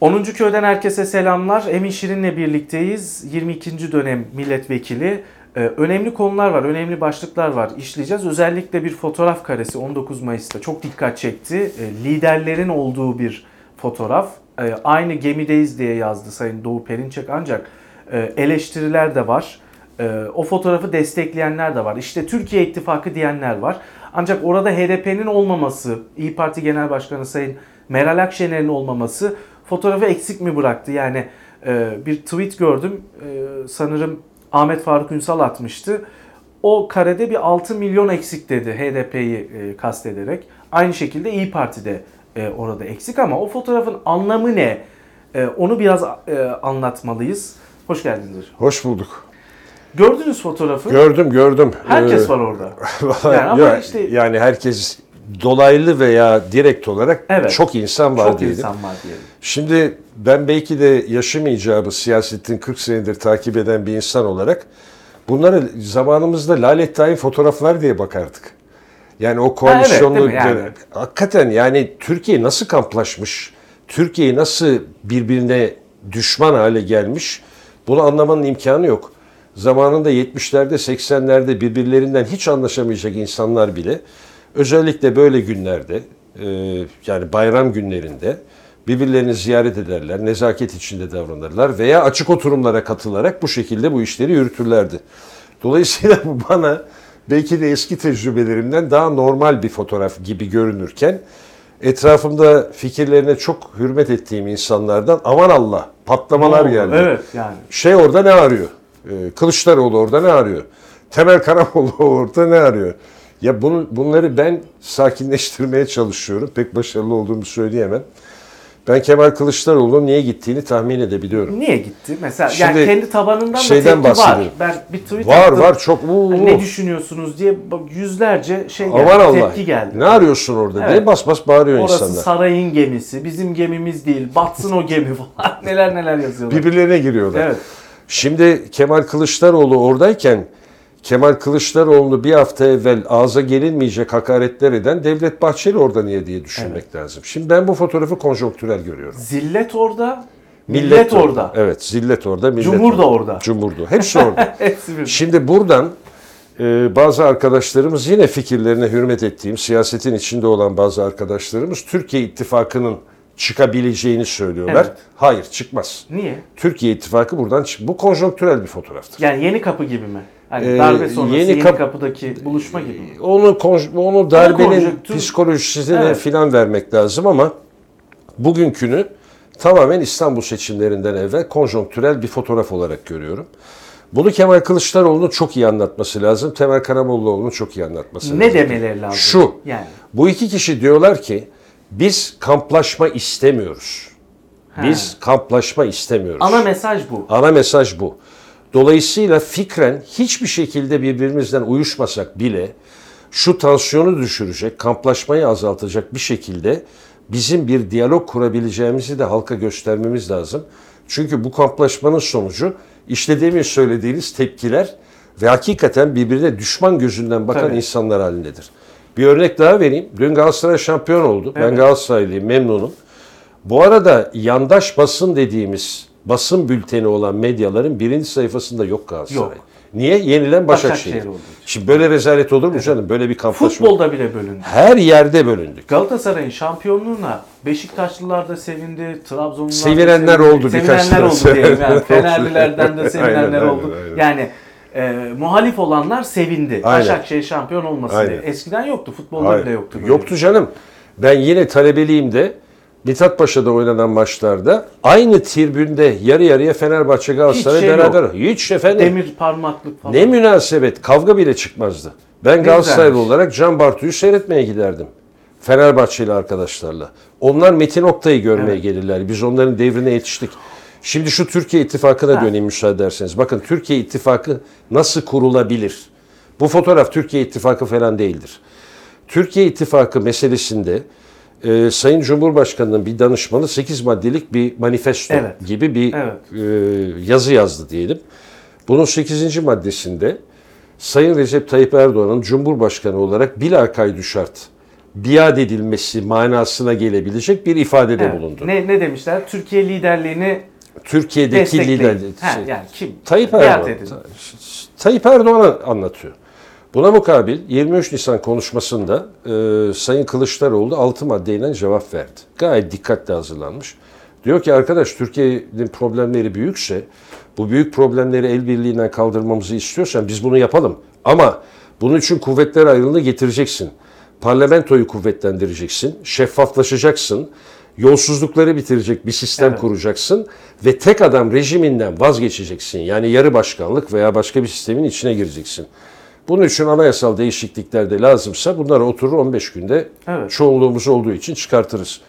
10. köyden herkese selamlar. Emin Şirin'le birlikteyiz. 22. dönem milletvekili. Ee, önemli konular var, önemli başlıklar var işleyeceğiz. Özellikle bir fotoğraf karesi 19 Mayıs'ta çok dikkat çekti. Ee, liderlerin olduğu bir fotoğraf. Ee, aynı gemideyiz diye yazdı Sayın Doğu Perinçek ancak e, eleştiriler de var. Ee, o fotoğrafı destekleyenler de var. İşte Türkiye İttifakı diyenler var. Ancak orada HDP'nin olmaması, İyi Parti Genel Başkanı Sayın Meral Akşener'in olmaması fotoğrafı eksik mi bıraktı? Yani e, bir tweet gördüm. E, sanırım Ahmet Faruk Ünsal atmıştı. O karede bir 6 milyon eksik dedi HDP'yi e, kastederek. Aynı şekilde İyi Parti'de e, orada eksik ama o fotoğrafın anlamı ne? E, onu biraz e, anlatmalıyız. Hoş geldiniz hocam. Hoş bulduk. Gördünüz fotoğrafı. Gördüm gördüm. Herkes Ee, var orada. Yani ama ya- işte- yani herkes dolaylı veya direkt olarak Evet. çok insan var Çok diyelim. insan var diyelim. Şimdi ben belki de yaşım icabı siyasetin 40 senedir takip eden bir insan olarak bunları zamanımızda lalet tayin fotoğraflar diye bakardık. Yani o koalisyonlu değil mi? Yani. hakikaten yani Türkiye nasıl kamplaşmış, Türkiye nasıl birbirine düşman hale gelmiş bunu anlamanın imkanı yok. Zamanında 70'lerde 80'lerde birbirlerinden hiç anlaşamayacak insanlar bile özellikle böyle günlerde e, yani bayram günlerinde birbirlerini ziyaret ederler, nezaket içinde davranırlar veya açık oturumlara katılarak bu şekilde bu işleri yürütürlerdi. Dolayısıyla bu bana belki de eski tecrübelerimden daha normal bir fotoğraf gibi görünürken etrafımda fikirlerine çok hürmet ettiğim insanlardan aman Allah patlamalar oldu? geldi. Evet yani. Şey orada ne arıyor? Ee, Kılıçdaroğlu orada ne arıyor? Temel Karamoğlu orada ne arıyor? Ya bunu, bunları ben sakinleştirmeye çalışıyorum. Pek başarılı olduğumu söyleyemem. Ben Kemal Kılıçdaroğlu'nun niye gittiğini tahmin edebiliyorum. Niye gitti? Mesela Şimdi yani kendi tabanından da şeyden tepki var. Ben bir tweet Var attım. var çok. Uu, Hani ne düşünüyorsunuz diye yüzlerce şey geldi, aman Allah. tepki geldi. Ne arıyorsun orada Evet. diye bas bas bağırıyor Orası insanlar. sarayın gemisi, bizim gemimiz değil, batsın o gemi falan. neler neler yazıyorlar. Birbirlerine giriyorlar. Evet. Şimdi Kemal Kılıçdaroğlu oradayken Kemal Kılıçdaroğlu'nu bir hafta evvel ağza gelinmeyecek hakaretler eden Devlet Bahçeli orada niye diye düşünmek lazım. Şimdi ben bu fotoğrafı konjonktürel görüyorum. Zillet orada, millet, orada. Evet, zillet orada, millet Cumhur da orada. Cumhur da. Hepsi orada. Hepsi bir. Şimdi buradan e, bazı arkadaşlarımız yine fikirlerine hürmet ettiğim, siyasetin içinde olan bazı arkadaşlarımız Türkiye İttifakı'nın çıkabileceğini söylüyorlar. Evet. Hayır, çıkmaz. Niye? Türkiye İttifakı buradan çık. Bu konjonktürel bir fotoğraftır. Yani yeni kapı gibi mi? Hani Ee, darbe sonrası yeni yeni, kap- kapıdaki buluşma gibi mi? Onu konj- onu darbenin konjonktür- psikolojisine Evet. filan vermek lazım ama bugünkünü tamamen İstanbul seçimlerinden evvel konjonktürel bir fotoğraf olarak görüyorum. Bunu Kemal Kılıçdaroğlu'nun çok iyi anlatması lazım. Temel Karamollaoğlu'nun çok iyi anlatması lazım. Ne demeleri lazım? Şu. Yani. Bu iki kişi diyorlar ki biz kamplaşma istemiyoruz. Biz kamplaşma istemiyoruz. Ana mesaj bu. Ana mesaj bu. Dolayısıyla fikren hiçbir şekilde birbirimizden uyuşmasak bile şu tansiyonu düşürecek, kamplaşmayı azaltacak bir şekilde bizim bir diyalog kurabileceğimizi de halka göstermemiz lazım. Çünkü bu kamplaşmanın sonucu işte demin söylediğiniz tepkiler ve hakikaten birbirine düşman gözünden bakan Tabii. insanlar halindedir. Bir örnek daha vereyim. Dün Galatasaray şampiyon oldu. Ben Evet. Galatasaraylıyım, memnunum. Bu arada yandaş basın dediğimiz basın bülteni olan medyaların birinci sayfasında yok Galatasaray. Yok. Niye? Yenilen Başakşehir. Başakşehir için. Şimdi böyle rezalet olur mu canım? Böyle bir kamplaşma. Futbolda bile bölündü. Her yerde bölündük. Galatasaray'ın şampiyonluğuna Beşiktaşlılar da sevindi, Trabzonlular Sevinenler da sevindi. oldu Sevinenler oldu diyelim yani. Fenerlilerden de sevinenler Aynen, aynen, oldu. aynen. Yani e, muhalif olanlar sevindi. Aynen. Başakşehir şampiyon olmasın Aynen. diye. Eskiden yoktu. Futbolda Hayır. bile yoktu. böyle. Yoktu canım. Ben yine talebeliğimde Mithat Paşa'da oynanan maçlarda aynı tribünde yarı yarıya Fenerbahçe Galatasaray Hiç şey beraber. Hiç efendim. Demir parmaklık falan. Ne münasebet. Kavga bile çıkmazdı. Ben Galatasaraylı güzelmiş. olarak Can Bartu'yu seyretmeye giderdim. Fenerbahçeli arkadaşlarla. Onlar Metin Oktay'ı görmeye Evet. gelirler. Biz onların devrine yetiştik. Şimdi şu Türkiye İttifakı'na Ha. döneyim müsaade ederseniz. Bakın Türkiye İttifakı nasıl kurulabilir? Bu fotoğraf Türkiye İttifakı falan değildir. Türkiye İttifakı meselesinde e, Sayın Cumhurbaşkanı'nın bir danışmanı 8 maddelik bir manifesto Evet. gibi bir Evet. e, yazı yazdı diyelim. Bunun 8. maddesinde Sayın Recep Tayyip Erdoğan'ın Cumhurbaşkanı olarak bilakaydu şart biat edilmesi manasına gelebilecek bir ifadede Evet. bulundu. Ne, ne demişler? Türkiye liderliğini Türkiye'deki destekleyin. lider Ha, şey, yani kim? Tayyip Erdoğan. Tayyip Erdoğan anlatıyor. Buna mukabil 23 Nisan konuşmasında e, Sayın Kılıçdaroğlu 6 maddeyle cevap verdi. Gayet dikkatli hazırlanmış. Diyor ki arkadaş Türkiye'nin problemleri büyükse bu büyük problemleri el birliğiyle kaldırmamızı istiyorsan biz bunu yapalım. Ama bunun için kuvvetler ayrılığını getireceksin. Parlamentoyu kuvvetlendireceksin. Şeffaflaşacaksın. Yolsuzlukları bitirecek bir sistem Evet. kuracaksın ve tek adam rejiminden vazgeçeceksin. Yani yarı başkanlık veya başka bir sistemin içine gireceksin. Bunun için anayasal değişiklikler de lazımsa bunları oturur 15 günde Evet. çoğunluğumuz olduğu için çıkartırız.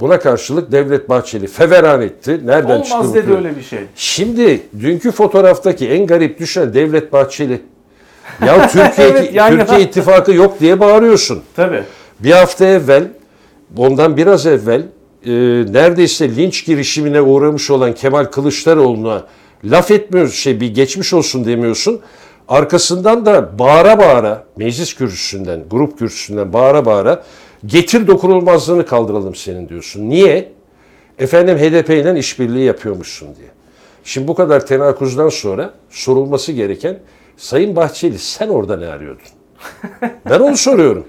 Buna karşılık Devlet Bahçeli feveran etti. Nereden çıktı Olmaz dedi öyle bir şey. Şimdi dünkü fotoğraftaki en garip düşen Devlet Bahçeli. Ya Türkiye, Evet, yan yana. Türkiye ittifakı yok diye bağırıyorsun. Tabii. Bir hafta evvel, ondan biraz evvel e, neredeyse linç girişimine uğramış olan Kemal Kılıçdaroğlu'na laf etmiyoruz, şey bir geçmiş olsun demiyorsun. Arkasından da bağıra bağıra, meclis kürsüsünden, grup kürsüsünden bağıra bağıra getir dokunulmazlığını kaldıralım senin diyorsun. Niye? Efendim HDP ile işbirliği yapıyormuşsun diye. Şimdi bu kadar tenakuzdan sonra sorulması gereken Sayın Bahçeli sen orada ne arıyordun? Ben onu soruyorum.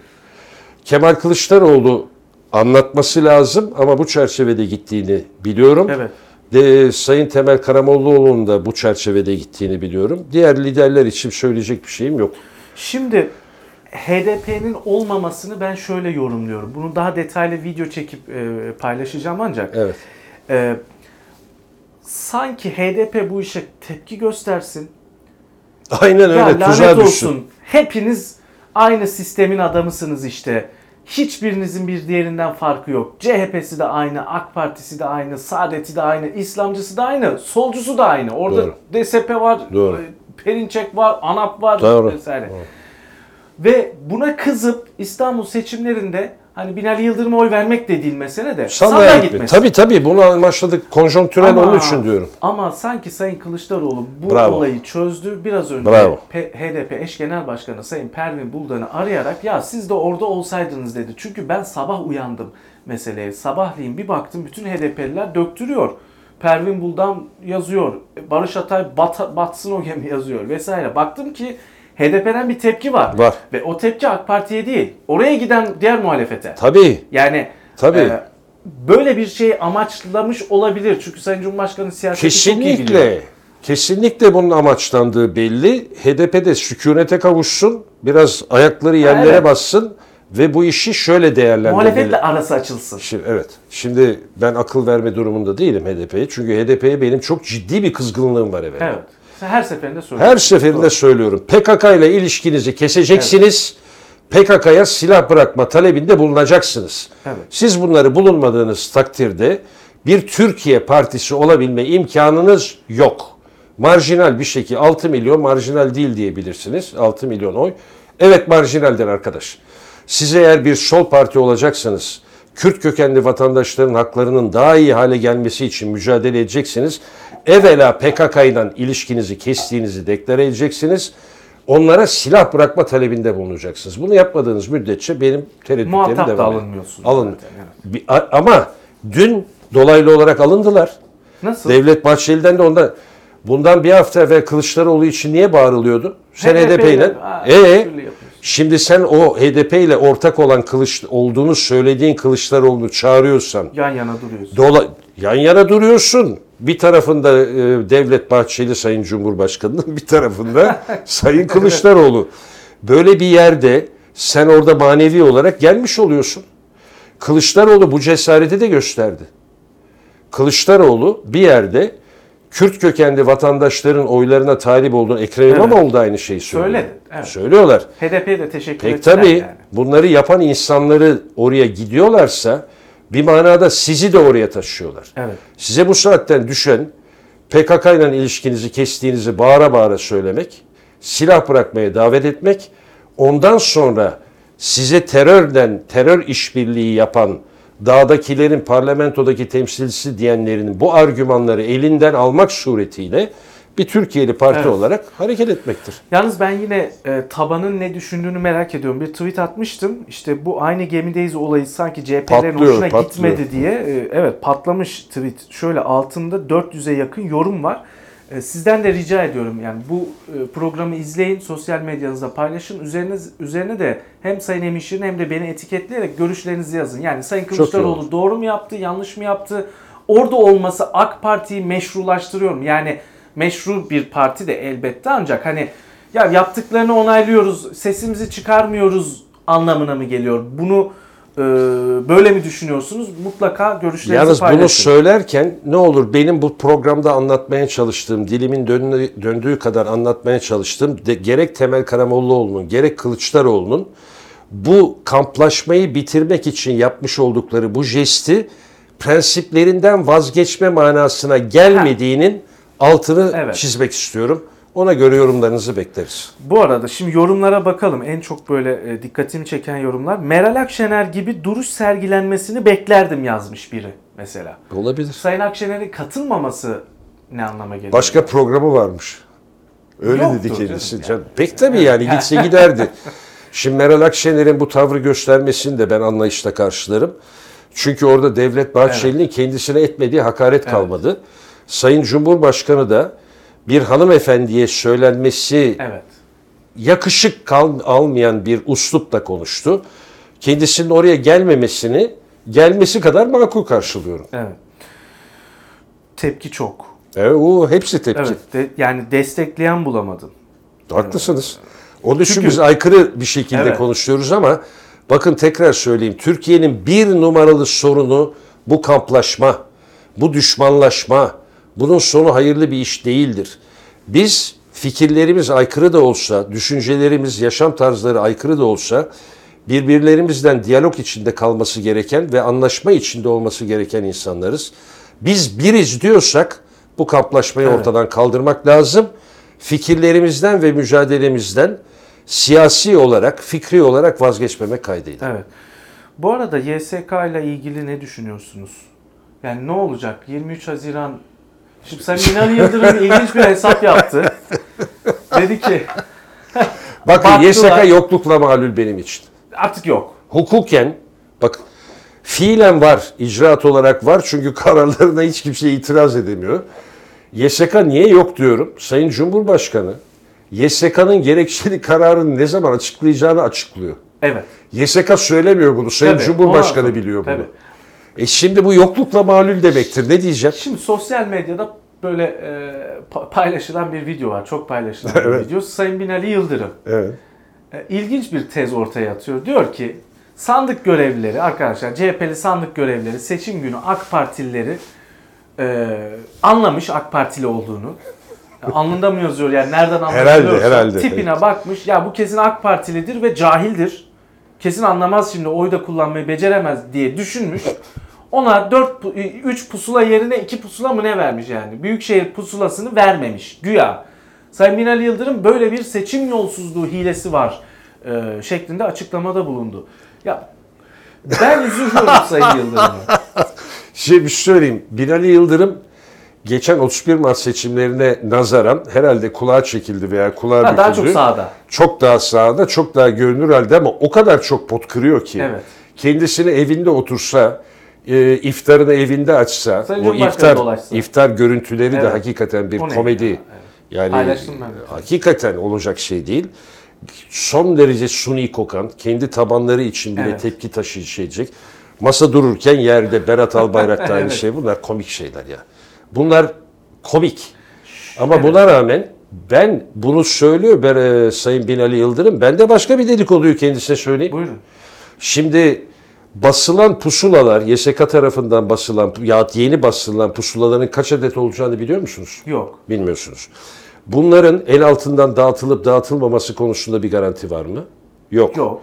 Kemal Kılıçdaroğlu anlatması lazım ama bu çerçevede gittiğini biliyorum. Evet. De, Sayın Temel Karamollaoğlu'nun da bu çerçevede gittiğini biliyorum. Diğer liderler için söyleyecek bir şeyim yok. Şimdi HDP'nin olmamasını ben şöyle yorumluyorum. Bunu daha detaylı video çekip e, paylaşacağım ancak. Evet. e, sanki HDP bu işe tepki göstersin. Aynen ya öyle tuzağa lanet düşsün. olsun. Hepiniz aynı sistemin adamısınız işte. Hiçbirinizin bir diğerinden farkı yok. CHP'si de aynı, AK Partisi de aynı, Saadet'i de aynı, İslamcısı da aynı, solcusu da aynı. Orada Doğru. DSP var, Doğru. e, Perinçek var, ANAP var Doğru. vesaire. Ve buna kızıp İstanbul seçimlerinde hani Binali Yıldırım'a oy vermek de değil mesele de Sandığa sandığa gitme. gitmesi. Tabii tabii bunu amaçladık. Konjonktürel Ama- onun için diyorum. Ama sanki Sayın Kılıçdaroğlu bu Bravo. olayı çözdü. Biraz önce Bravo. HDP eş genel başkanı Sayın Pervin Buldan'ı arayarak ya siz de orada olsaydınız dedi. Çünkü ben sabah uyandım meseleye. Sabahleyin bir baktım bütün HDP'liler döktürüyor. Pervin Buldan yazıyor. Barış Atay bat, batsın o gemi yazıyor vesaire. Baktım ki HDP'den bir tepki var. Var. Ve o tepki AK Parti'ye değil. Oraya giden diğer muhalefete. Tabii. Yani Tabii. e, böyle bir şeyi amaçlamış olabilir. Çünkü Sayın Cumhurbaşkanı siyaseti çok iyi biliyor. Kesinlikle. Kesinlikle bunun amaçlandığı belli. HDP de sükunete kavuşsun, biraz ayakları yerlere Evet. bassın ve bu işi şöyle değerlendirmeli. Muhalefetle arası açılsın. Şimdi, evet. Şimdi ben akıl verme durumunda değilim HDP'ye. Çünkü HDP'ye benim çok ciddi bir kızgınlığım var evvel. Evet. Her seferinde söylüyorsun. Her seferinde Doğru. söylüyorum. PKK ile ilişkinizi keseceksiniz. PKK'ya silah bırakma talebinde bulunacaksınız. Evet. Siz bunları bulunmadığınız takdirde bir Türkiye partisi olabilme imkanınız yok. Marjinal bir şekilde 6 milyon marjinal değil diyebilirsiniz. 6 milyon oy. Evet marjinaldir arkadaş. Siz eğer bir sol parti olacaksanız Kürt kökenli vatandaşların haklarının daha iyi hale gelmesi için mücadele edeceksiniz. Evvela PKK ile ilişkinizi kestiğinizi deklare edeceksiniz. Onlara silah bırakma talebinde bulunacaksınız. Bunu yapmadığınız müddetçe benim tereddütlerim Muhatap devam ediyor. alınmıyorsunuz Alın. zaten, evet. Ama dün dolaylı olarak alındılar. Nasıl? Devlet Bahçeli'den de onda bundan bir hafta evvel Kılıçdaroğlu için niye bağırılıyordu? Sen HDP HDP ile. Ee, yapıyorsun. Şimdi sen o HDP ile ortak olan Kılıç olduğunu söylediğin Kılıçdaroğlu'nu çağırıyorsan Yan yana duruyorsun. dola, yan yana duruyorsun. Bir tarafında e, Devlet Bahçeli Sayın Cumhurbaşkanı'nın bir tarafında Sayın Kılıçdaroğlu. Böyle bir yerde sen orada manevi olarak gelmiş oluyorsun. Kılıçdaroğlu bu cesareti de gösterdi. Kılıçdaroğlu bir yerde Kürt kökenli vatandaşların oylarına talip olduğunu Ekrem Evet. İmamoğlu da aynı şeyi söylüyor. Söyledi, evet. Söylüyorlar. HDP'ye de teşekkür Pek tabii yani. bunları yapan insanları oraya gidiyorlarsa bir manada sizi de oraya taşıyorlar. Evet. Size bu saatten düşen PKK ile ilişkinizi kestiğinizi bağıra bağıra söylemek, silah bırakmaya davet etmek, ondan sonra size terörden, terör işbirliği yapan dağdakilerin parlamentodaki temsilcisi diyenlerin bu argümanları elinden almak suretiyle bir Türkiye'li parti Evet. olarak hareket etmektir. Yalnız ben yine e, tabanın ne düşündüğünü merak ediyorum. Bir tweet atmıştım. İşte bu aynı gemideyiz olayı sanki CHP'lerin hoşuna patlıyor. gitmedi diye. E, evet patlamış tweet. Şöyle altında 400'e yakın yorum var. E, sizden de rica ediyorum yani bu e, programı izleyin, sosyal medyanızda paylaşın. Üzerine üzerine de hem Sayın Emişir'in hem de beni etiketleyerek görüşlerinizi yazın. Yani Sayın. Kılıçdaroğlu doğru mu yaptı, yanlış mı yaptı? Orada olması AK Parti'yi meşrulaştırıyorum. Yani meşru bir parti de elbette ancak hani ya yaptıklarını onaylıyoruz, sesimizi çıkarmıyoruz anlamına mı geliyor? Bunu böyle mi düşünüyorsunuz? Mutlaka görüşlerinizi Yalnız paylaşın. bunu söylerken ne olur benim bu programda anlatmaya çalıştığım, dilimin döndüğü, döndüğü kadar anlatmaya çalıştığım de, gerek Temel Karamollaoğlu'nun gerek Kılıçdaroğlu'nun bu kamplaşmayı bitirmek için yapmış oldukları bu jesti prensiplerinden vazgeçme manasına gelmediğinin altını Evet. çizmek istiyorum. Ona göre yorumlarınızı bekleriz. Bu arada şimdi yorumlara bakalım. En çok böyle e, dikkatimi çeken yorumlar. Meral Akşener gibi duruş sergilenmesini beklerdim yazmış biri mesela. Olabilir. Sayın Akşener'in katılmaması ne anlama geliyor? Başka programı varmış. Öyle Yoktur dedi canım kendisi. yani. Can- Pek tabii yani gitse giderdi. Şimdi Meral Akşener'in bu tavrı göstermesini de ben anlayışla karşılarım. Çünkü orada Devlet Bahçeli'nin kendisine etmediği hakaret kalmadı. Sayın Cumhurbaşkanı da bir hanımefendiye söylenmesi Evet. yakışık kal- almayan bir uslupla konuştu. Kendisinin oraya gelmemesini gelmesi kadar makul karşılıyorum. Evet. Tepki çok. Evet, o hepsi tepki. Evet. de- yani destekleyen bulamadın. Haklısınız. Onun için Çünkü- biz aykırı bir şekilde Evet. konuşuyoruz ama bakın tekrar söyleyeyim. Türkiye'nin bir numaralı sorunu bu kamplaşma, bu düşmanlaşma. Bunun sonu hayırlı bir iş değildir. Biz fikirlerimiz aykırı da olsa, düşüncelerimiz, yaşam tarzları aykırı da olsa birbirlerimizden diyalog içinde kalması gereken ve anlaşma içinde olması gereken insanlarız. Biz biriz diyorsak bu kamplaşmayı Evet. ortadan kaldırmak lazım. Fikirlerimizden ve mücadelemizden siyasi olarak, fikri olarak vazgeçmemek kaydıyla. Evet. Bu arada YSK ile ilgili ne düşünüyorsunuz? Yani ne olacak? 23 Haziran Şimdi Sayın Binali Yıldırım ilginç bir hesap yaptı. Dedi ki Bakın. YSK yoklukla malul benim için. artık yok. Hukuken bak fiilen var, icraat olarak var çünkü kararlarına hiç kimse itiraz edemiyor. YSK niye yok diyorum. Sayın Cumhurbaşkanı YSK'nın gerekçeli kararını ne zaman açıklayacağını açıklıyor. Evet. YSK söylemiyor bunu. Sayın Tabii, Cumhurbaşkanı ona- biliyor bunu. tabii. E şimdi bu yoklukla malul demektir. Ne diyeceğim? Şimdi sosyal medyada böyle e, pa- paylaşılan bir video var. Çok paylaşılan bir Evet. video. Sayın Binali Yıldırım Evet. e, ilginç bir tez ortaya atıyor. Diyor ki sandık görevlileri arkadaşlar CHP'li sandık görevlileri seçim günü AK Partilileri e, anlamış AK Partili olduğunu. Ya Alnında mı yazıyor yani nereden Herhalde, anlaşılıyorsa herhalde, tipine bakmış. Ya bu kesin AK Partilidir ve cahildir. Kesin anlamaz şimdi oy da kullanmayı beceremez diye düşünmüş. Ona 4 3 pusula yerine 2 pusula mı ne vermiş yani? Büyükşehir pusulasını vermemiş güya. Sayın Binali Yıldırım böyle bir seçim yolsuzluğu hilesi var e, şeklinde açıklamada bulundu. Ya ben üzülüyorum Sayın Yıldırım'a. Şey bir şey söyleyeyim. Binali Yıldırım geçen 31 Mart seçimlerine nazaran herhalde kulağa çekildi veya kulağa Ha, daha çok sağda. Çok daha sağda, çok daha görünür halde ama o kadar çok pot kırıyor ki. Evet. Kendisini evinde otursa, e, iftarını evinde açsa, Sayın o iftar dolaşsa. iftar görüntüleri de Evet. hakikaten bir O komedi. ya? Evet. Yani Paylaştım ben de. hakikaten olacak şey değil. Son derece suni kokan, kendi tabanları için bile Evet. tepki taşıyacak. Masa dururken yerde Berat Albayrak da aynı Evet. şey. Bunlar komik şeyler ya. Bunlar komik. Ama buna rağmen ben bunu söylüyor ben, e, Sayın Binali Yıldırım. Ben de başka bir dedikoduyu kendisine söyleyeyim. Buyurun. Şimdi basılan pusulalar, YSK tarafından basılan ya yeni basılan pusulaların kaç adet olacağını biliyor musunuz? Yok. Bilmiyorsunuz. Bunların el altından dağıtılıp dağıtılmaması konusunda bir garanti var mı? Yok. Yok.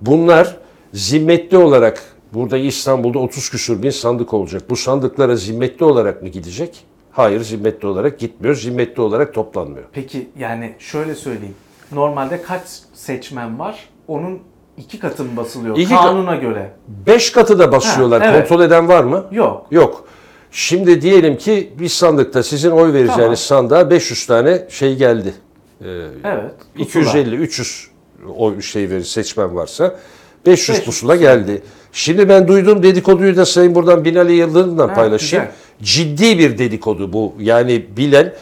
Bunlar zimmetli olarak burada İstanbul'da 30 küsur bin sandık olacak. Bu sandıklara zimmetli olarak mı gidecek? Hayır zimmetli olarak gitmiyor. Zimmetli olarak toplanmıyor. Peki yani şöyle söyleyeyim. Normalde kaç seçmen var? Onun iki katı mı basılıyor İki ka- kanuna göre? Beş katı da basıyorlar. Ha, evet. Kontrol eden var mı? Yok. Yok. Şimdi diyelim ki bir sandıkta sizin oy vereceğiniz Tamam. sandığa 500 tane şey geldi. Evet. pusula. 250-300 oy şey verir seçmen varsa 500 500 pusula geldi. Şimdi ben duyduğum dedikoduyu da sayın buradan Binali Yıldırım'dan Ha, paylaşayım. güzel. Ciddi bir dedikodu bu. Yani bilen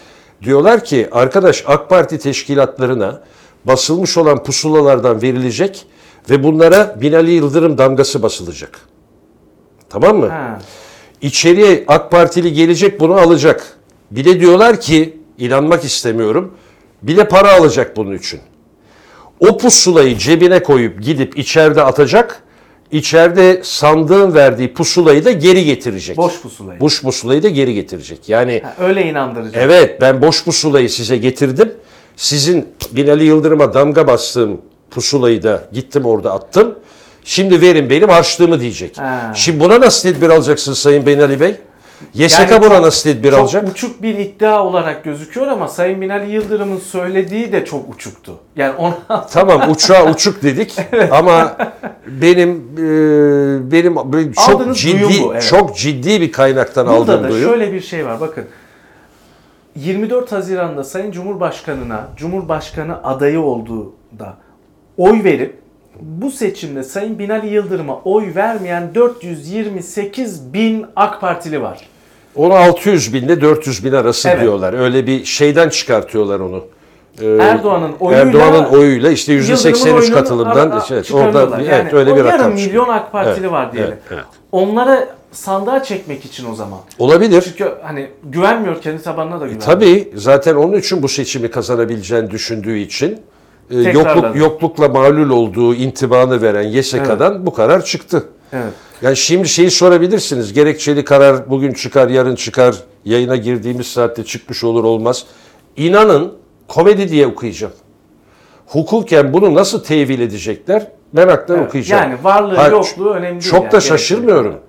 diyorlar ki arkadaş AK Parti teşkilatlarına basılmış olan pusulalardan verilecek ve bunlara Binali Yıldırım damgası basılacak. Tamam mı? Ha. İçeriye AK Partili gelecek bunu alacak. Bir de diyorlar ki inanmak istemiyorum. Bir de para alacak bunun için. O pusulayı cebine koyup gidip içeride atacak. İçeride sandığın verdiği pusulayı da geri getirecek. Boş pusulayı. Boş pusulayı da geri getirecek. Yani Ha, öyle inandırıcı. evet ben boş pusulayı size getirdim. Sizin Binali Yıldırım'a damga bastığım pusulayı da gittim orada attım. Şimdi verin benim harçlığımı diyecek. Ha. Şimdi buna nasıl tedbir alacaksın Sayın Binali Bey? YSK Yani buna çok- nasıl tedbir çok alacak? uçuk bir iddia olarak gözüküyor ama Sayın Binali Yıldırım'ın söylediği de çok uçuktu. Yani ona Tamam uçağa uçuk dedik ama benim e, benim böyle çok Aldığınız ciddi bu, evet. çok ciddi bir kaynaktan Burada aldığım da duyum. şöyle bir şey var bakın. 24 Haziran'da Sayın Cumhurbaşkanı'na Cumhurbaşkanı adayı olduğunda oy verip bu seçimde Sayın Binali Yıldırım'a oy vermeyen 428 bin AK Partili var. Onu 600 bin ile 400 bin arası Evet. diyorlar. Öyle bir şeyden çıkartıyorlar onu. Ee, Erdoğan'ın oyuyla Erdoğan'ın oyuyla işte Yıldırım'ın %83 oyununu katılımdan ara- evet, çıkarıyorlar. orada Yani evet öyle o bir yarım rakam. çıkıyor. milyon AK Partili Evet, var diyelim. evet, evet. Onlara sandığa çekmek için o zaman. Olabilir. Çünkü hani güvenmiyor kendi tabanına da güvenmiyor. Tabii zaten onun için bu seçimi kazanabileceğini düşündüğü için e, yokluk yoklukla mağlul olduğu intibanı veren YSK'dan bu karar çıktı. Evet. Yani şimdi şeyi sorabilirsiniz. Gerekçeli karar bugün çıkar, yarın çıkar. Yayına girdiğimiz saatte çıkmış olur olmaz. İnanın komedi diye okuyacağım. Hukuken bunu nasıl tevil edecekler meraktan Evet, okuyacağım. yani varlığı, Ha, yokluğu önemli değil Çok yani, da gerekçeli şaşırmıyorum. karar.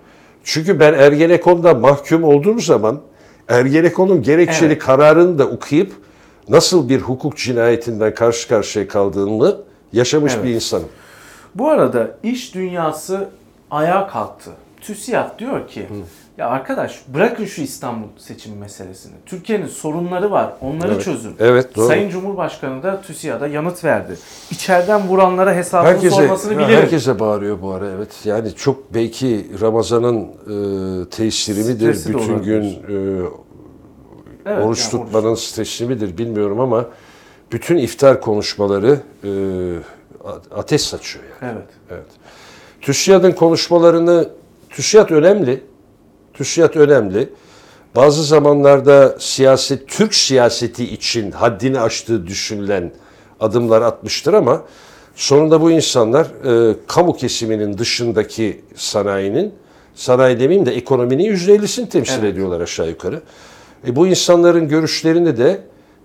Çünkü ben Ergenekon'da mahkum olduğum zaman Ergenekon'un gerekçeli Evet. kararını da okuyup nasıl bir hukuk cinayetinden karşı karşıya kaldığımı yaşamış Evet. bir insanım. Bu arada iş dünyası ayağa kalktı. TÜSİAD diyor ki ya arkadaş bırakın şu İstanbul seçimi meselesini. Türkiye'nin sorunları var. Onları Evet. çözün. Evet, doğru. Sayın Cumhurbaşkanı da TÜSİAD'a yanıt verdi. İçeriden vuranlara hesabını Herkese, sormasını bilirim. herkese bağırıyor bu ara evet. Yani çok belki Ramazan'ın e, tesiri midir, Stresi bütün gün e, Evet, oruç yani tutmanın stresi midir bilmiyorum ama bütün iftar konuşmaları e, ateş saçıyor yani. Evet. Evet. TÜSİAD'ın konuşmalarını, TÜSİAD önemli. TÜSİAD önemli. Bazı zamanlarda siyaset, Türk siyaseti için haddini aştığı düşünülen adımlar atmıştır ama sonunda bu insanlar e, kamu kesiminin dışındaki sanayinin, sanayi demeyeyim de ekonominin %50'sini temsil Evet. ediyorlar aşağı yukarı. E, bu insanların görüşlerini de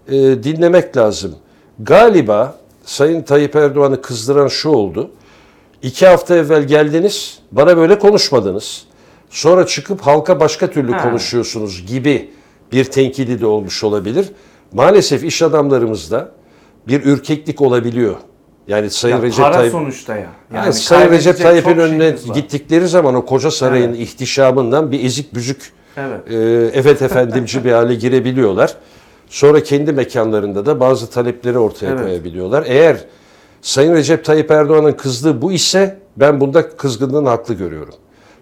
e, dinlemek lazım. Galiba Sayın Tayyip Erdoğan'ı kızdıran şu oldu. İki hafta evvel geldiniz, bana böyle konuşmadınız. Sonra çıkıp halka başka türlü Ha. konuşuyorsunuz gibi bir tenkidi de olmuş olabilir. Maalesef iş adamlarımızda bir ürkeklik olabiliyor. Yani Sayın Ya Recep para Tayyip sonuçta ya. yani Sayın Recep Tayyip'in önüne gittikleri zaman o koca sarayın Evet. ihtişamından bir ezik büzük Evet. e, evet efendimci bir hale girebiliyorlar. Sonra kendi mekanlarında da bazı talepleri ortaya Evet. koyabiliyorlar. Eğer Sayın Recep Tayyip Erdoğan'ın kızdığı bu ise ben bunda kızgınlığını haklı görüyorum.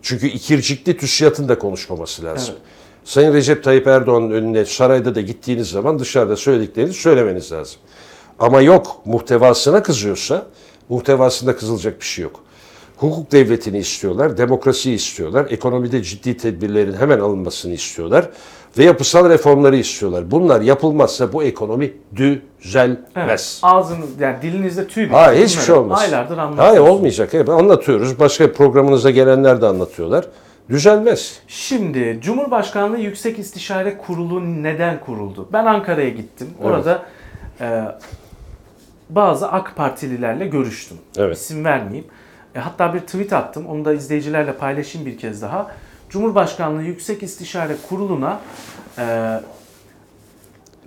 Çünkü ikircikli TÜSİAD'ın da konuşmaması lazım. Evet. Sayın Recep Tayyip Erdoğan'ın önüne sarayda da gittiğiniz zaman dışarıda söylediklerini söylemeniz lazım. Ama yok muhtevasına kızıyorsa muhtevasında kızılacak bir şey yok. Hukuk devletini istiyorlar, demokrasiyi istiyorlar, ekonomide ciddi tedbirlerin hemen alınmasını istiyorlar ve yapısal reformları istiyorlar. Bunlar yapılmazsa bu ekonomi düzelmez. Evet. Ağzınız yani dilinizde tüy bitti. Hayır hiçbir şey olmaz. Aylardır anlatıyorsunuz. Hayır olmayacak. Hep anlatıyoruz. Başka programınıza gelenler de anlatıyorlar. Düzelmez. Şimdi Cumhurbaşkanlığı Yüksek İstişare Kurulu neden kuruldu? Ben Ankara'ya gittim. Orada e, bazı AK Partililerle görüştüm. Evet. İsim vermeyeyim. E, hatta bir tweet attım. Onu da izleyicilerle paylaşayım bir kez daha. Cumhurbaşkanlığı Yüksek İstişare Kurulu'na e,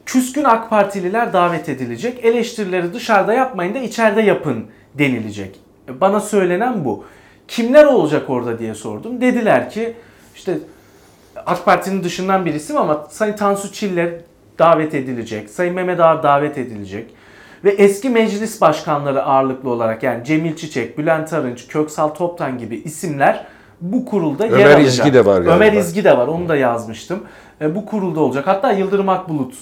küskün AK Partililer davet edilecek. Eleştirileri dışarıda yapmayın da içeride yapın denilecek. E, Bana söylenen bu. Kimler olacak orada diye sordum. Dediler ki işte AK Parti'nin dışından bir isim ama Sayın Tansu Çiller davet edilecek. Sayın Mehmet Ağar davet edilecek. Ve eski meclis başkanları ağırlıklı olarak yani Cemil Çiçek, Bülent Arınç, Köksal Toptan gibi isimler bu kurulda yer Ömer alacak. İzgi de var galiba. Ömer İzgi de var onu da yazmıştım. E, bu kurulda olacak. Hatta Yıldırım Akbulut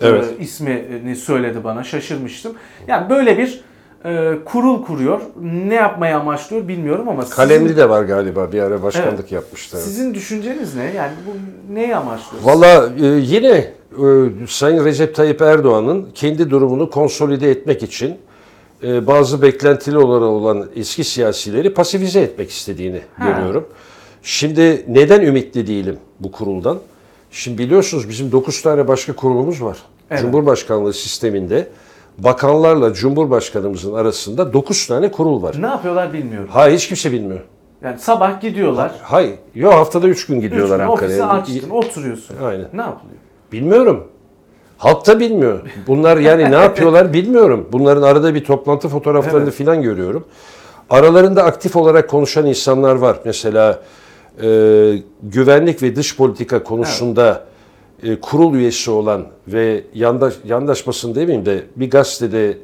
e, Evet. ismini söyledi bana şaşırmıştım. Yani böyle bir e, kurul kuruyor. Ne yapmayı amaçlıyor bilmiyorum ama sizin- Kalemli de var galiba bir ara başkanlık yapmıştı. sizin düşünceniz ne? Yani bu neyi amaçlıyor? Valla yine Sayın Recep Tayyip Erdoğan'ın kendi durumunu konsolide etmek için e, bazı beklentili olarak olan eski siyasileri pasifize etmek istediğini Ha. görüyorum. Şimdi neden ümitli değilim bu kuruldan? Şimdi biliyorsunuz bizim 9 tane başka kurulumuz var. Evet. Cumhurbaşkanlığı sisteminde bakanlarla Cumhurbaşkanımızın arasında 9 tane kurul var. Ne yapıyorlar bilmiyorum. Hayır hiç kimse bilmiyor. Yani sabah gidiyorlar. Hayır. Yok haftada 3 gün Üç gidiyorlar gün ofisi Ankara'ya. açtın, oturuyorsun. Aynen. Ne yapılıyor? Bilmiyorum. Halk da bilmiyor. Bunlar yani ne yapıyorlar bilmiyorum. Bunların arada bir toplantı fotoğraflarını Evet. filan görüyorum. Aralarında aktif olarak konuşan insanlar var. Mesela e, güvenlik ve dış politika konusunda e, kurul üyesi olan ve yandaş, yandaş basın demeyeyim de bir gazetede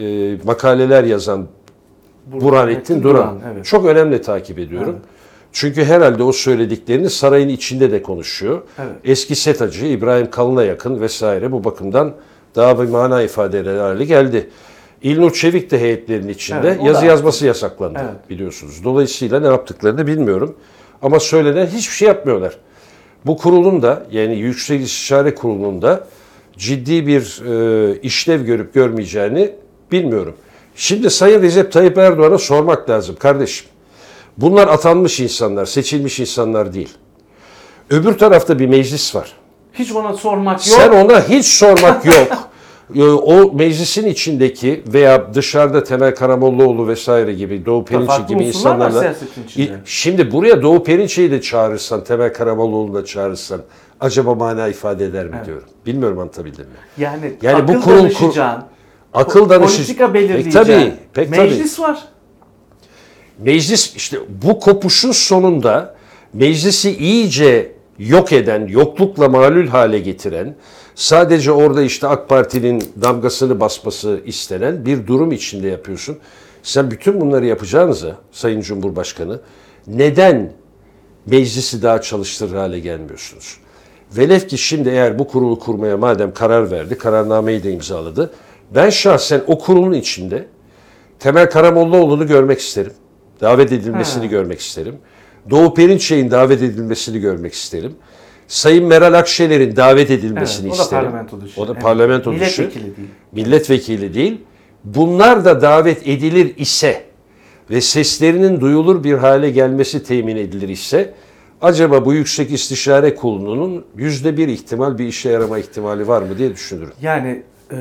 e, makaleler yazan Burhanettin Duran. evet. Çok önemli takip ediyorum. Çünkü herhalde o söylediklerini sarayın içinde de konuşuyor. Evet. Eski SETA'cı İbrahim Kalın'a yakın vesaire bu bakımdan daha bir mana ifade eder hale geldi. İlnur Çevik de heyetlerin içinde Evet, yazı da- yazması yasaklandı Evet. biliyorsunuz. Dolayısıyla ne yaptıklarını bilmiyorum. Ama söylenen hiçbir şey yapmıyorlar. Bu kurulun da yani Yüksek İstişare Kurulu'nun da ciddi bir e, işlev görüp görmeyeceğini bilmiyorum. Şimdi Sayın Recep Tayyip Erdoğan'a sormak lazım kardeşim. Bunlar atanmış insanlar, seçilmiş insanlar değil. Öbür tarafta bir meclis var. Hiç ona sormak yok. Sen ona hiç sormak yok. Ee, O meclisin içindeki veya dışarıda Temel Karamollaoğlu vesaire gibi Doğu Perinçek Farklı gibi insanlarla Şimdi buraya Doğu Perinçek'i de çağırırsan, Temel Karamollaoğlu'nu da çağırırsan acaba mana ifade eder mi diyorum. Bilmiyorum anlatabildim mi? Yani, Yani bu akıl kurul- danışacağın, Akıl danışı... politika belirleyeceğin. Pek tabii, pek tabii. Meclis var. Meclis işte bu kopuşun sonunda meclisi iyice yok eden, yoklukla malul hale getiren, sadece orada işte AK Parti'nin damgasını basması istenen bir durum içinde yapıyorsun. Sen bütün bunları yapacağınıza Sayın Cumhurbaşkanı neden meclisi daha çalıştırır hale gelmiyorsunuz? Velev ki şimdi eğer bu kurulu kurmaya madem karar verdi, kararnameyi de imzaladı. Ben şahsen o kurulun içinde Temel Karamollaoğlu'nu görmek isterim. Davet edilmesini Ha. görmek isterim. Doğu Perinçek'in davet edilmesini görmek isterim. Sayın Meral Akşener'in davet edilmesini Evet, o da isterim. parlamento dışı. O da Evet. parlamento dışı. Milletvekili değil. Milletvekili değil. Bunlar da davet edilir ise ve seslerinin duyulur bir hale gelmesi temin edilir ise acaba bu Yüksek İstişare Kurulu'nun yüzde bir ihtimal bir işe yarama ihtimali var mı diye düşünürüm. Yani e,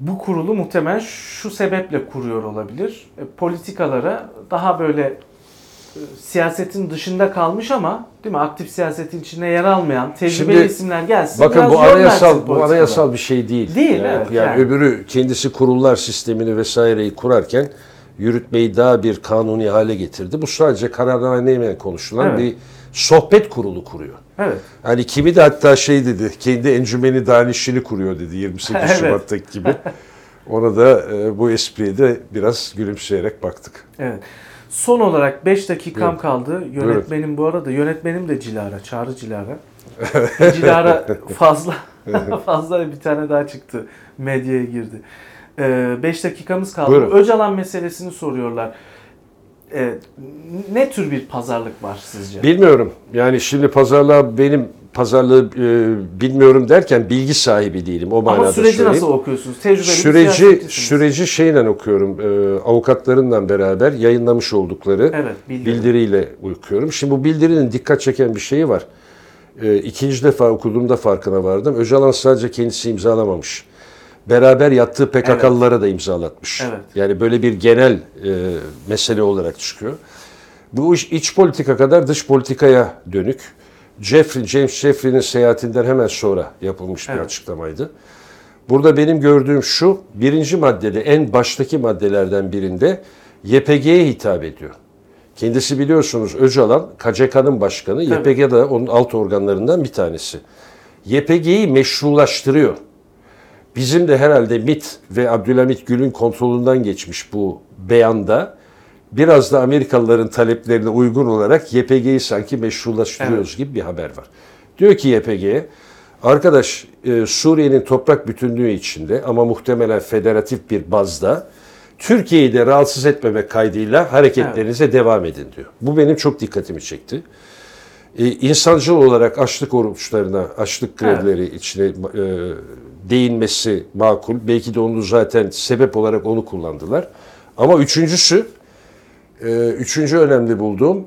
bu kurulu muhtemelen şu sebeple kuruyor olabilir. E, politikalara daha böyle e, siyasetin dışında kalmış ama değil mi aktif siyasetin içine yer almayan tecrübeli Şimdi, isimler gelsin. Bakın biraz bu anayasal bu anayasal bir şey değil. Değil, yani, evet, yani yani. öbürü kendisi kurullar sistemini vesaireyi kurarken yürütmeyi daha bir kanuni hale getirdi. Bu sadece kararnameyle konuşulan Evet. bir sohbet kurulu kuruyor. Evet. Hani kimi de hatta şey dedi, kendi encümeni danişini kuruyor dedi 28 Evet. Şubat'taki gibi. Ona da e, bu espriye de biraz gülümseyerek baktık. Evet. Son olarak 5 dakikam Buyurun. kaldı. Yönetmenim bu arada. Yönetmenim de Cilara. Çağrı Cilara. Cilara fazla fazla bir tane daha çıktı. Medyaya girdi. 5 dakikamız kaldı. Buyurun. Öcalan meselesini soruyorlar. Ee, ne tür bir pazarlık var sizce? Bilmiyorum. Yani şimdi pazarlığa benim pazarlığı e, bilmiyorum derken bilgi sahibi değilim. O manada Ama süreci söyleyeyim. nasıl okuyorsunuz? Tecrübeli Süreci süreci şeyle okuyorum. E, avukatlarından beraber yayınlamış oldukları Evet, bildiri. bildiriyle okuyorum. Şimdi bu bildirinin dikkat çeken bir şeyi var. E, ikinci defa okuduğumda farkına vardım. Öcalan sadece kendisi imzalamamış. Beraber yattığı PKK'lılara da imzalatmış. Evet. Yani böyle bir genel e, mesele olarak çıkıyor. Bu iş iç politika kadar dış politikaya dönük. Jeffrey, James Jeffrey'nin seyahatinden hemen sonra yapılmış bir Evet. açıklamaydı. Burada benim gördüğüm şu, birinci maddede en baştaki maddelerden birinde YPG'ye hitap ediyor. Kendisi biliyorsunuz Öcalan, KCK'nın başkanı, Tabii. YPG de onun alt organlarından bir tanesi. YPG'yi meşrulaştırıyor. Bizim de herhalde MIT ve Abdülhamit Gül'ün kontrolünden geçmiş bu beyanda biraz da Amerikalıların taleplerine uygun olarak YPG'yi sanki meşrulaştırıyoruz gibi bir haber var. Diyor ki YPG'ye, arkadaş e, Suriye'nin toprak bütünlüğü içinde ama muhtemelen federatif bir bazda Türkiye'yi de rahatsız etmemek kaydıyla hareketlerinize devam edin diyor. Bu benim çok dikkatimi çekti. E, insancıl olarak açlık oruçlarına, açlık grevleri içine e, değinmesi makul. Belki de onu zaten sebep olarak onu kullandılar. Ama üçüncüsü, e, üçüncü önemli bulduğum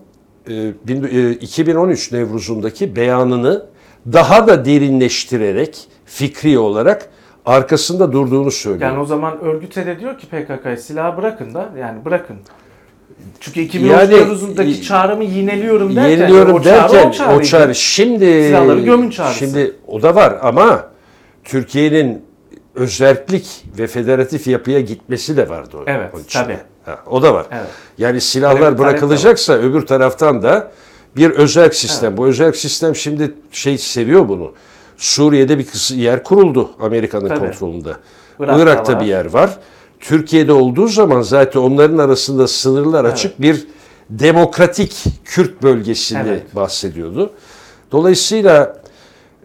e, bin- e, 2013 Nevruz'undaki beyanını daha da derinleştirerek fikri olarak arkasında durduğunu söylüyor. Yani o zaman örgüte de diyor ki PKK'ya silahı bırakın da yani bırakın. Çünkü 2013 Yani, çağrımı yineliyorum derken Yeniliyorum o çağrı derken o çağrı şimdi Silahları gömün çağrısı. Şimdi o da var ama Türkiye'nin özerklik ve federatif yapıya gitmesi de vardı o. Evet, onun içinde. tabii. Ha, o da var. Evet. Yani silahlar de bırakılacaksa öbür taraftan da bir özerk sistem. Bu özerk sistem şimdi şey seviyor bunu. Suriye'de bir yer kuruldu Amerika'nın kontrolünde. Irak'ta Irak'ta, var. bir yer var. Türkiye'de olduğu zaman zaten onların arasında sınırlar açık bir demokratik Kürt bölgesinde Evet. bahsediyordu. Dolayısıyla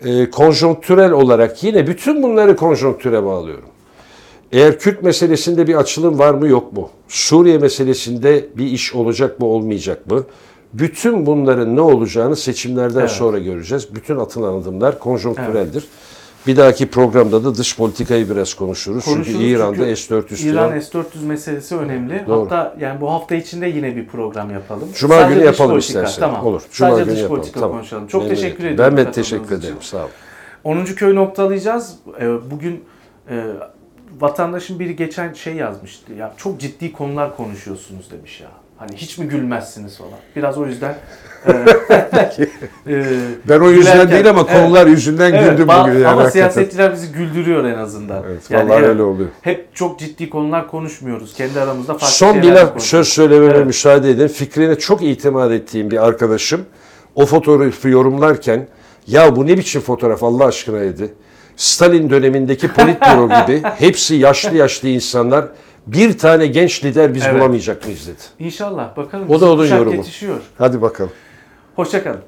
e, konjonktürel olarak yine bütün bunları konjonktüre bağlıyorum. Eğer Kürt meselesinde bir açılım var mı yok mu? Suriye meselesinde bir iş olacak mı olmayacak mı? Bütün bunların ne olacağını seçimlerden Evet. sonra göreceğiz. Bütün atılan adımlar konjonktüreldir. Bir dahaki programda da dış politikayı biraz konuşuruz. Konuşuruz çünkü İran'da çünkü S-400 İran falan. S-400 meselesi önemli. Doğru. Hatta yani bu hafta içinde yine bir program yapalım. Cuma Sadece günü yapalım politika, istersen. Tamam. Olur. Cuma Sadece günü dış yapalım. politika Tamam. konuşalım. Çok Memnun teşekkür ederim. ediyorum. Ben de teşekkür için. ederim. Sağ olun. 10. köyü noktalayacağız. Ee, Bugün e, vatandaşın biri geçen şey yazmıştı. Ya çok ciddi konular konuşuyorsunuz demiş ya. Hani hiç mi gülmezsiniz falan. Biraz o yüzden e, e, Ben o yüzden gülerken- değil ama Evet. konular yüzünden Evet, güldüm ba- bugün. Yani ama hakikaten. siyasetçiler bizi güldürüyor en azından. Evet, Yani vallahi evet, öyle oluyor. Hep çok ciddi konular konuşmuyoruz. Kendi aramızda farklı Son bir laf söz söylememe Evet. müsaade edin. Fikrine çok itimat ettiğim bir arkadaşım o fotoğrafı yorumlarken ya bu ne biçim fotoğraf Allah aşkına dedi. Stalin dönemindeki politbüro gibi hepsi yaşlı yaşlı insanlar. Bir tane genç lider biz Evet. bulamayacak mıyız dedi. İnşallah bakalım. O da onun kuşak yorumu. yetişiyor. Hadi bakalım. Hoşçakalın.